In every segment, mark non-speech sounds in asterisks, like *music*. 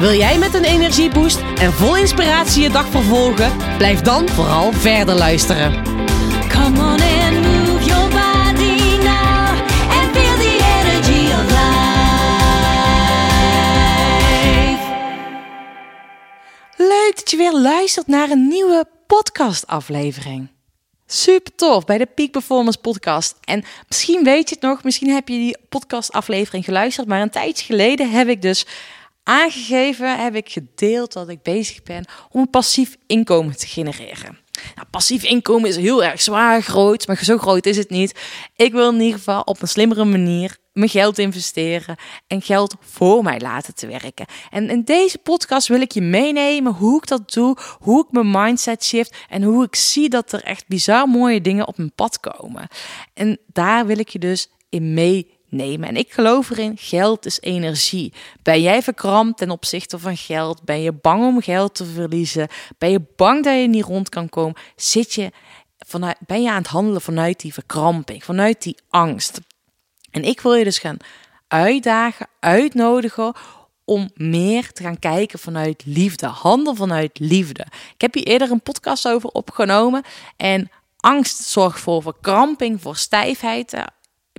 Wil jij met een energieboost en vol inspiratie je dag vervolgen? Blijf dan vooral verder luisteren. Come on and move your body now and feel the energy of life. Leuk dat je weer luistert naar een nieuwe podcastaflevering. Super tof bij de Peak Performance Podcast. En misschien weet je het nog, misschien heb je die podcastaflevering geluisterd, maar een tijdje geleden heb ik dus aangegeven, heb ik gedeeld dat ik bezig ben om een passief inkomen te genereren. Nou, passief inkomen is heel erg zwaar, groot, maar zo groot is het niet. Ik wil in ieder geval op een slimmere manier mijn geld investeren en geld voor mij laten te werken. En in deze podcast wil ik je meenemen hoe ik dat doe, hoe ik mijn mindset shift en hoe ik zie dat er echt bizar mooie dingen op mijn pad komen. En daar wil ik je dus in mee nemen. En ik geloof erin, geld is energie. Ben jij verkrampt ten opzichte van geld? Ben je bang om geld te verliezen? Ben je bang dat je niet rond kan komen? Zit je vanuit, ben je aan het handelen vanuit die verkramping, vanuit die angst? En ik wil je dus gaan uitdagen, uitnodigen om meer te gaan kijken vanuit liefde. Handel vanuit liefde. Ik heb hier eerder een podcast over opgenomen. En angst zorgt voor verkramping, voor stijfheid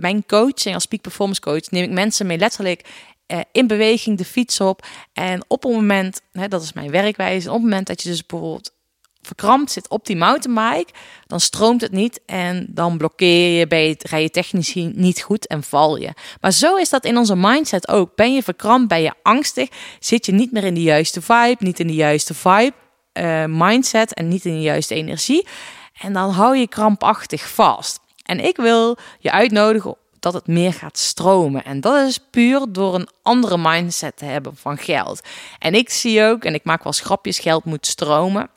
mijn coaching als peak performance coach neem ik mensen mee letterlijk eh, in beweging de fiets op. En op het moment, hè, dat is mijn werkwijze, op het moment dat je dus bijvoorbeeld verkrampt zit op die mountainbike, dan stroomt het niet en dan blokkeer je, bij het, rij je technisch niet goed en val je. Maar zo is dat in onze mindset ook. Ben je verkrampt, ben je angstig, zit je niet meer in de juiste vibe, niet in de juiste vibe, uh, mindset en niet in de juiste energie. En dan hou je krampachtig vast. En ik wil je uitnodigen dat het meer gaat stromen. En dat is puur door een andere mindset te hebben van geld. En ik zie ook, en ik maak wel grapjes, geld moet stromen.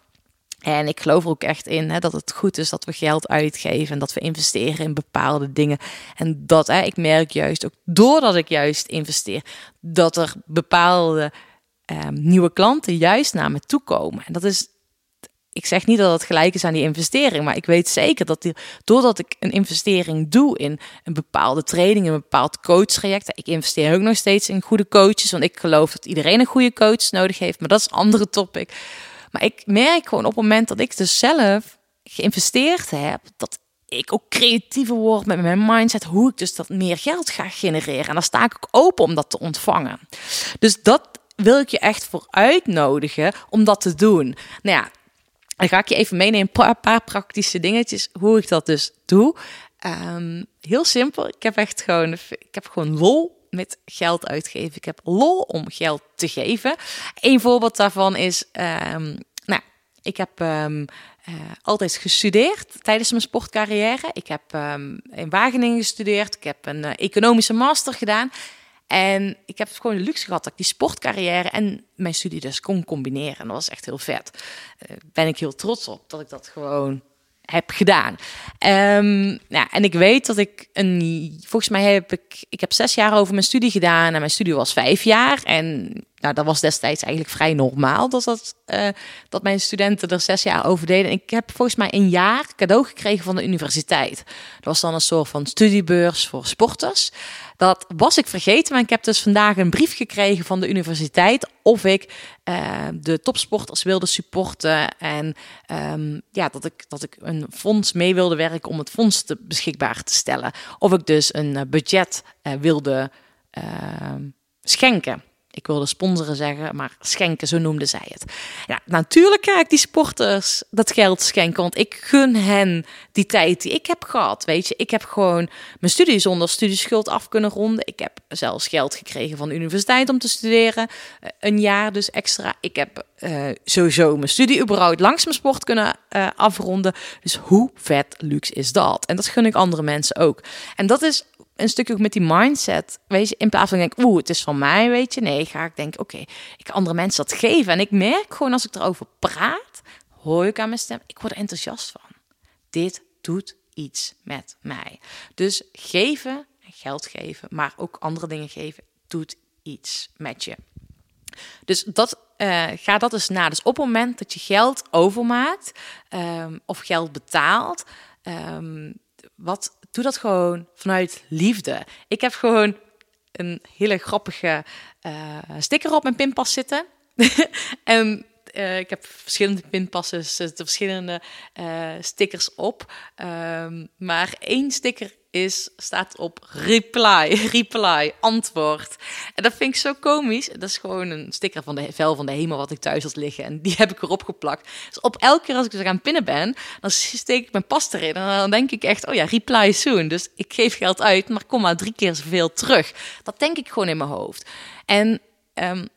En ik geloof er ook echt in hè, dat het goed is dat we geld uitgeven en dat we investeren in bepaalde dingen. En dat hè, ik merk juist ook doordat ik juist investeer, dat er bepaalde eh, nieuwe klanten juist naar me toe komen. En dat is ik zeg niet dat het gelijk is aan die investering, maar ik weet zeker dat die, doordat ik een investering doe in een bepaalde training, een bepaald coachtraject, ik investeer ook nog steeds in goede coaches, want ik geloof dat iedereen een goede coach nodig heeft, maar dat is een andere topic. Maar ik merk gewoon op het moment dat ik dus zelf geïnvesteerd heb, dat ik ook creatiever word met mijn mindset, hoe ik dus dat meer geld ga genereren. En dan sta ik ook open om dat te ontvangen. Dus dat wil ik je echt voor uitnodigen om dat te doen. Nou ja, dan ga ik je even meenemen een paar, praktische dingetjes hoe ik dat dus doe. Um, heel simpel. Ik heb echt gewoon, ik heb gewoon lol met geld uitgeven. Ik heb lol om geld te geven. Een voorbeeld daarvan is, um, nou, ik heb um, uh, altijd gestudeerd tijdens mijn sportcarrière. Ik heb in Wageningen gestudeerd. Ik heb een uh, economische master gedaan. En ik heb gewoon de luxe gehad dat ik die sportcarrière en mijn studie dus kon combineren. En dat was echt heel vet. Uh, ben ik heel trots op dat ik dat gewoon heb gedaan. Um, nou, en ik weet dat ik een. Volgens mij heb ik. Ik heb zes jaar over mijn studie gedaan. En mijn studie was vijf jaar. En nou, dat was destijds eigenlijk vrij normaal dat, dat, uh, dat mijn studenten er zes jaar over deden. En ik heb volgens mij een jaar cadeau gekregen van de universiteit. Dat was dan een soort van studiebeurs voor sporters. Dat was ik vergeten, maar ik heb dus vandaag een brief gekregen van de universiteit of ik uh, de topsporters wilde supporten en um, ja, dat ik, dat ik een fonds mee wilde werken om het fonds te, beschikbaar te stellen. Of ik dus een uh, budget uh, wilde schenken ik wilde sponsoren zeggen, maar schenken, zo noemde zij het. Ja, natuurlijk ga die sporters dat geld schenken, want ik gun hen die tijd die ik heb gehad. Weet je, ik heb gewoon mijn studie zonder studieschuld af kunnen ronden. Ik heb zelfs geld gekregen van de universiteit om te studeren, eh, een jaar dus extra. Ik heb uh, sowieso mijn studie überhaupt langs mijn sport kunnen uh, afronden. Dus hoe vet luxe is dat? En dat gun ik andere mensen ook. En dat is een stukje ook met die mindset. Weet je, in plaats van denk, oeh, het is van mij, weet je. Nee, ga ik denken, oké, ik kan andere mensen dat geven. En ik merk gewoon als ik erover praat, hoor ik aan mijn stem, ik word er enthousiast van. Dit doet iets met mij. Dus geven, geld geven, maar ook andere dingen geven, doet iets met je. Dus dat, uh, ga dat eens na. Dus op het moment dat je geld overmaakt um, of geld betaalt, um, wat, doe dat gewoon vanuit liefde. Ik heb gewoon een hele grappige uh, sticker op mijn pinpas zitten. *laughs* en uh, ik heb verschillende pinpassen, zitten verschillende uh, stickers op. Um, maar één sticker is, staat op reply, *laughs* reply, antwoord. En dat vind ik zo komisch. Dat is gewoon een sticker van de vel van de hemel wat ik thuis had liggen. En die heb ik erop geplakt. Dus op elke keer als ik dus aan pinnen ben, dan steek ik mijn pas erin. En dan denk ik echt, oh ja, reply soon. Dus ik geef geld uit, maar kom maar drie keer zoveel terug. Dat denk ik gewoon in mijn hoofd. En um,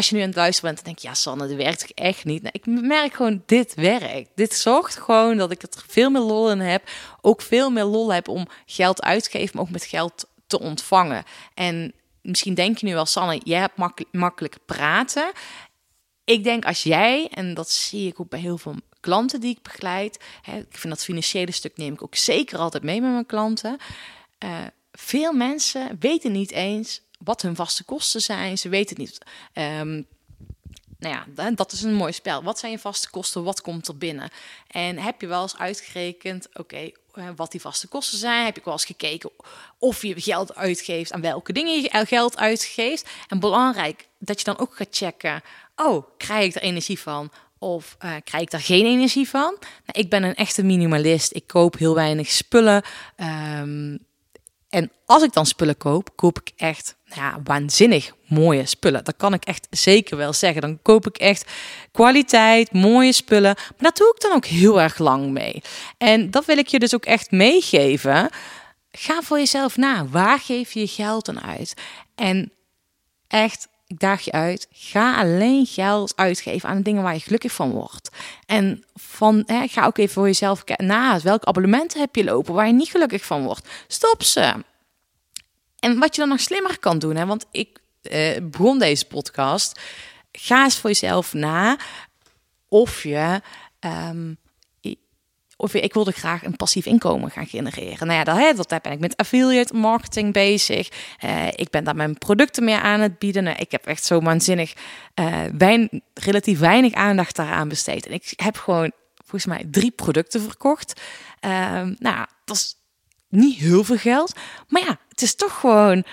als je nu aan het luisteren bent, denk je, ja, Sanne, dat werkt echt niet? Nou, ik merk gewoon, dit werkt. Dit zorgt gewoon dat ik er veel meer lol in heb. Ook veel meer lol heb om geld uit te geven, maar ook met geld te ontvangen. En misschien denk je nu wel, Sanne, jij hebt makkelijk, praten. Ik denk als jij, en dat zie ik ook bij heel veel klanten die ik begeleid. Hè, ik vind dat financiële stuk neem ik ook zeker altijd mee met mijn klanten. Uh, veel mensen weten niet eens wat hun vaste kosten zijn. Ze weten het niet. Um, nou ja, dat is een mooi spel. Wat zijn je vaste kosten? Wat komt er binnen? En heb je wel eens uitgerekend, oké, okay, eh, wat die vaste kosten zijn? Heb je wel eens gekeken of je geld uitgeeft, aan welke dingen je geld uitgeeft? En belangrijk dat je dan ook gaat checken, oh, krijg ik er energie van? Of uh, krijg ik daar geen energie van? Nou, ik ben een echte minimalist. Ik koop heel weinig spullen. Um, en als ik dan spullen koop, koop ik echt ja, waanzinnig mooie spullen. Dat kan ik echt zeker wel zeggen. Dan koop ik echt kwaliteit, mooie spullen. Maar dat doe ik dan ook heel erg lang mee. En dat wil ik je dus ook echt meegeven. Ga voor jezelf na. Waar geef je je geld aan uit? En echt, ik daag je uit. Ga alleen geld uitgeven aan de dingen waar je gelukkig van wordt. En van, hè, ga ook even voor jezelf na. Welke abonnementen heb je lopen waar je niet gelukkig van wordt? Stop ze. En wat je dan nog slimmer kan doen, hè, want ik eh, begon deze podcast. Ga eens voor jezelf na of je. Um, of ik wilde graag een passief inkomen gaan genereren. Nou ja, dat, hè, dat ben ik met affiliate marketing bezig. Uh, ik ben daar mijn producten mee aan het bieden. Nou, ik heb echt zo waanzinnig uh, wein, relatief weinig aandacht daaraan besteed. En ik heb gewoon volgens mij drie producten verkocht. Uh, nou, dat is niet heel veel geld. Maar ja, het is toch gewoon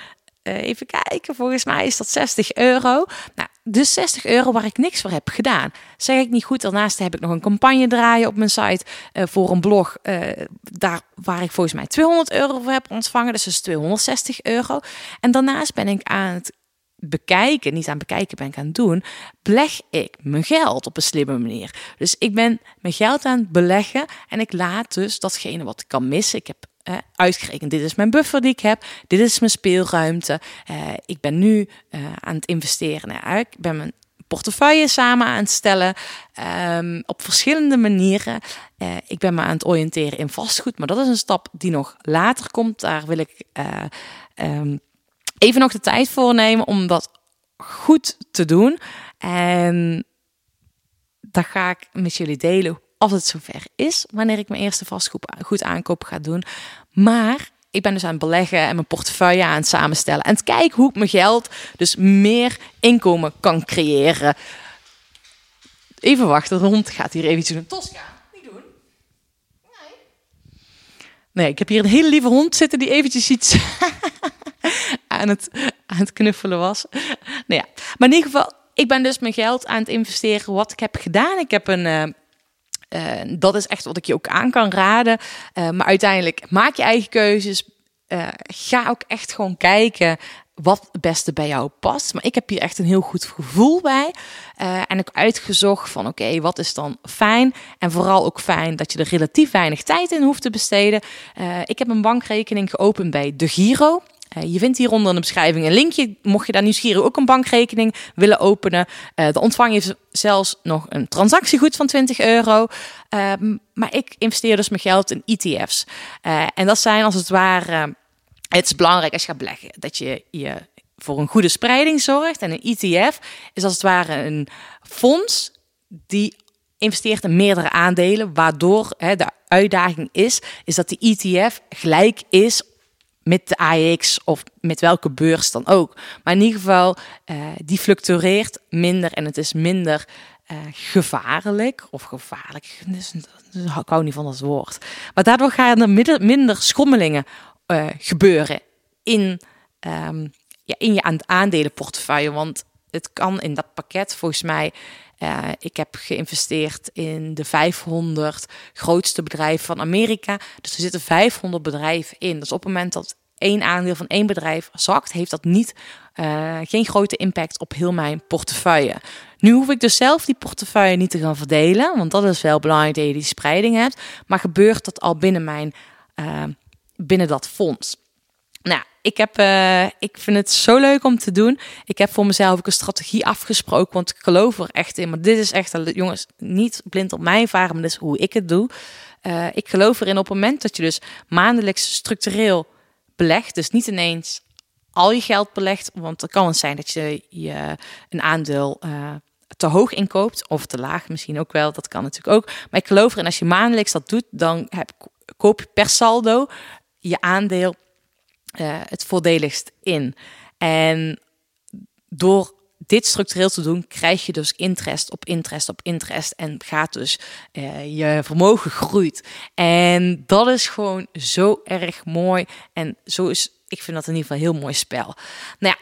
uh, even kijken, volgens mij is dat 60 euro. Nou, dus 60 euro waar ik niks voor heb gedaan. Zeg ik niet goed. Daarnaast heb ik nog een campagne draaien op mijn site uh, voor een blog. Uh, daar waar ik volgens mij 200 euro voor heb ontvangen. Dus dat is 260 euro. En daarnaast ben ik aan het bekijken, niet aan bekijken ben ik aan het doen, beleg ik mijn geld op een slimme manier. Dus ik ben mijn geld aan het beleggen en ik laat dus datgene wat ik kan missen. Ik heb uh, uitgerekend. Dit is mijn buffer die ik heb. Dit is mijn speelruimte. Uh, ik ben nu uh, aan het investeren. Nou, ik ben mijn portefeuille samen aan het stellen um, op verschillende manieren. ik ben me aan het oriënteren in vastgoed, maar dat is een stap die nog later komt. Daar wil ik um, even nog de tijd voor nemen om dat goed te doen. En dat ga ik met jullie delen als het zover is, wanneer ik mijn eerste vastgoed goed aankoop ga doen. Maar ik ben dus aan het beleggen en mijn portefeuille aan het samenstellen. En kijken hoe ik mijn geld dus meer inkomen kan creëren. Even wachten, de hond gaat hier even doen. Tosca, niet doen. Nee. Nee, ik heb hier een hele lieve hond zitten die eventjes iets *laughs* aan, het, aan het knuffelen was. Nou ja, maar in ieder geval, ik ben dus mijn geld aan het investeren. Wat ik heb gedaan, ik heb een... Uh, dat is echt wat ik je ook aan kan raden. Uh, maar uiteindelijk maak je eigen keuzes. Uh, ga ook echt gewoon kijken wat het beste bij jou past. Maar ik heb hier echt een heel goed gevoel bij. en ik uitgezocht van oké, wat is dan fijn? En vooral ook fijn dat je er relatief weinig tijd in hoeft te besteden. ik heb een bankrekening geopend bij De Giro. Uh, je vindt hieronder in de beschrijving een linkje. Mocht je daar nieuwsgierig ook een bankrekening willen openen. Uh, dan ontvang je zelfs nog een transactiegoed van 20 euro. Uh, maar ik investeer dus mijn geld in ETF's. Eh, en dat zijn als het ware... Het is belangrijk als je gaat beleggen dat je je voor een goede spreiding zorgt. En een ETF is als het ware een fonds die investeert in meerdere aandelen, waardoor hè, de uitdaging is, is dat die ETF gelijk is met de AX of met welke beurs dan ook. Maar in ieder geval, uh, die fluctueert minder en het is minder uh, gevaarlijk of gevaarlijk. Dus, ik hou niet van dat woord. Maar daardoor gaan er minder, minder schommelingen uh, gebeuren in, um, ja, in je aandelenportefeuille. Want het kan in dat pakket volgens mij. Uh, ik heb geïnvesteerd in de 500 grootste bedrijven van Amerika. Dus er zitten 500 bedrijven in. Dus op het moment dat één aandeel van één bedrijf zakt, heeft dat niet, uh, geen grote impact op heel mijn portefeuille. Nu hoef ik dus zelf die portefeuille niet te gaan verdelen, want dat is wel belangrijk dat je die spreiding hebt. Maar gebeurt dat al binnen mijn, uh, binnen dat fonds? Nou, ik, heb, uh, ik vind het zo leuk om te doen. Ik heb voor mezelf ook een strategie afgesproken, want ik geloof er echt in. Maar dit is echt, jongens, niet blind op mijn varen, maar dit is hoe ik het doe. Uh, ik geloof erin op het moment dat je dus maandelijks structureel belegt, dus niet ineens al je geld belegt, want het kan zijn dat je, je een aandeel uh, te hoog inkoopt of te laag misschien ook wel. Dat kan natuurlijk ook. Maar ik geloof erin als je maandelijks dat doet, dan heb, koop je per saldo je aandeel uh, het voordeligst in. En door dit structureel te doen, krijg je dus interest op interest op interest en gaat dus uh, je vermogen groeit. En dat is gewoon zo erg mooi en zo is, ik vind dat in ieder geval een heel mooi spel. Nou ja,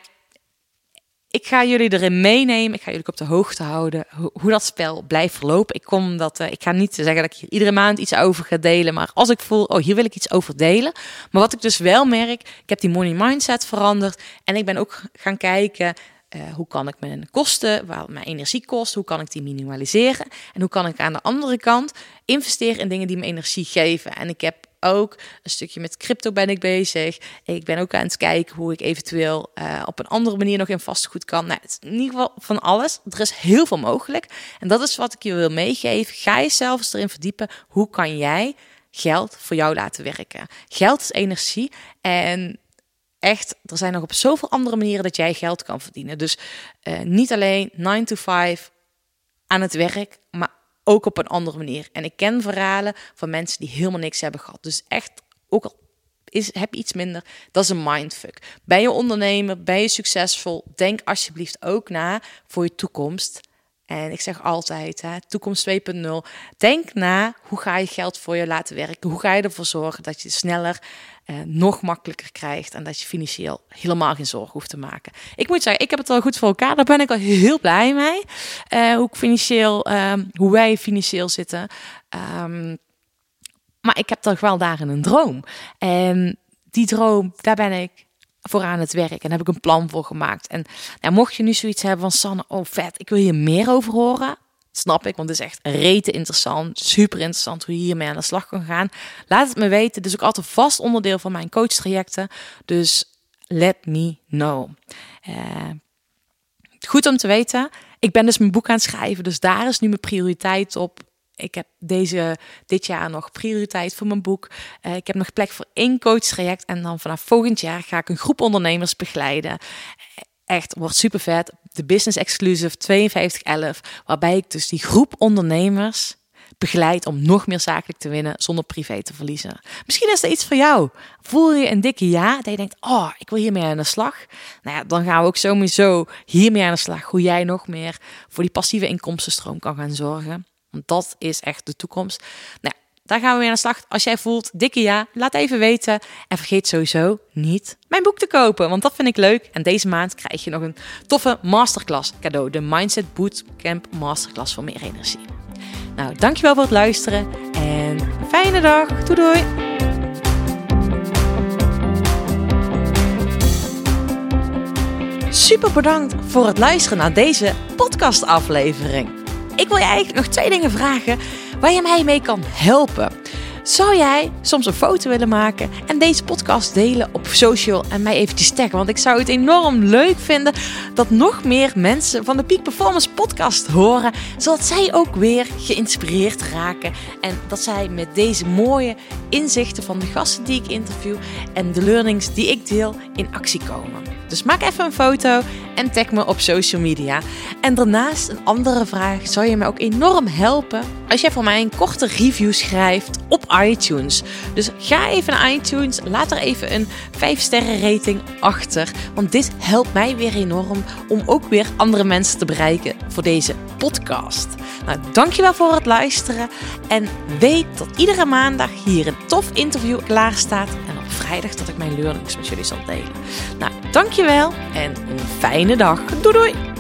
ik ga jullie erin meenemen. Ik ga jullie op de hoogte houden hoe, dat spel blijft verlopen. Ik, kom dat, uh, ik ga niet zeggen dat ik hier iedere maand iets over ga delen. Maar als ik voel, oh, hier wil ik iets over delen. Maar wat ik dus wel merk, ik heb die money mindset veranderd. En ik ben ook gaan kijken, uh, hoe kan ik mijn kosten, waar mijn energie kost, hoe kan ik die minimaliseren? En hoe kan ik aan de andere kant investeren in dingen die me energie geven? En ik heb ook een stukje met crypto ben ik bezig. Ik ben ook aan het kijken hoe ik eventueel uh, op een andere manier nog in vastgoed kan. Nou, het in ieder geval van alles. Er is heel veel mogelijk. En dat is wat ik je wil meegeven. Ga jezelf eens erin verdiepen. Hoe kan jij geld voor jou laten werken? Geld is energie en echt, er zijn nog op zoveel andere manieren dat jij geld kan verdienen. Dus uh, niet alleen 9 to 5 aan het werk, maar ook op een andere manier. En ik ken verhalen van mensen die helemaal niks hebben gehad. Dus echt, ook al is, heb je iets minder, dat is een mindfuck. Ben je ondernemer, ben je succesvol, denk alsjeblieft ook na voor je toekomst. En ik zeg altijd, hè, toekomst 2.0. Denk na, hoe ga je geld voor je laten werken? Hoe ga je ervoor zorgen dat je sneller eh, nog makkelijker krijgt en dat je financieel helemaal geen zorgen hoeft te maken. Ik moet zeggen, ik heb het al goed voor elkaar. Daar ben ik al heel blij mee. Uh, hoe ik financieel, uh, hoe wij financieel zitten. Um, maar ik heb toch wel daarin een droom. En die droom, daar ben ik voor aan het werk. En daar heb ik een plan voor gemaakt. En nou, mocht je nu zoiets hebben van Sanne, oh vet, ik wil hier meer over horen. Snap ik, want het is echt rete interessant. Super interessant hoe je hiermee aan de slag kan gaan. Laat het me weten. Dit is ook altijd vast onderdeel van mijn coachtrajecten. Dus let me know. Uh, goed om te weten. Ik ben dus mijn boek aan het schrijven. Dus daar is nu mijn prioriteit op. Ik heb deze, dit jaar nog prioriteit voor mijn boek. Uh, ik heb nog plek voor één coachtraject. En dan vanaf volgend jaar ga ik een groep ondernemers begeleiden. Echt, wordt super vet. De Business Exclusive 5211. Waarbij ik dus die groep ondernemers begeleid om nog meer zakelijk te winnen zonder privé te verliezen. Misschien is dat iets voor jou. Voel je een dikke ja dat je denkt, oh, ik wil hiermee aan de slag. Nou ja, dan gaan we ook sowieso hiermee aan de slag. Hoe jij nog meer voor die passieve inkomstenstroom kan gaan zorgen. Want dat is echt de toekomst. Nou, daar gaan we weer aan de slag. Als jij voelt, dikke ja, laat even weten. En vergeet sowieso niet mijn boek te kopen, want dat vind ik leuk. En deze maand krijg je nog een toffe masterclass cadeau. De Mindset Bootcamp Masterclass voor meer energie. Nou, dankjewel voor het luisteren en fijne dag. Doei doei! Super bedankt voor het luisteren naar deze podcastaflevering. Ik wil je eigenlijk nog twee dingen vragen waar je mij mee kan helpen. Zou jij soms een foto willen maken en deze podcast delen op social en mij eventjes taggen? Want ik zou het enorm leuk vinden dat nog meer mensen van de Peak Performance podcast horen, zodat zij ook weer geïnspireerd raken en dat zij met deze mooie inzichten van de gasten die ik interview en de learnings die ik deel in actie komen. Dus maak even een foto en tag me op social media. En daarnaast een andere vraag zou je me ook enorm helpen als jij voor mij een korte review schrijft op iTunes. Dus ga even naar iTunes, laat er even een 5 sterren rating achter, want dit helpt mij weer enorm om ook weer andere mensen te bereiken voor deze podcast. Nou, dankjewel voor het luisteren en weet dat iedere maandag hier een tof interview klaar staat vrijdag dat ik mijn learnings met jullie zal delen. Nou, dankjewel en een fijne dag. Doei doei!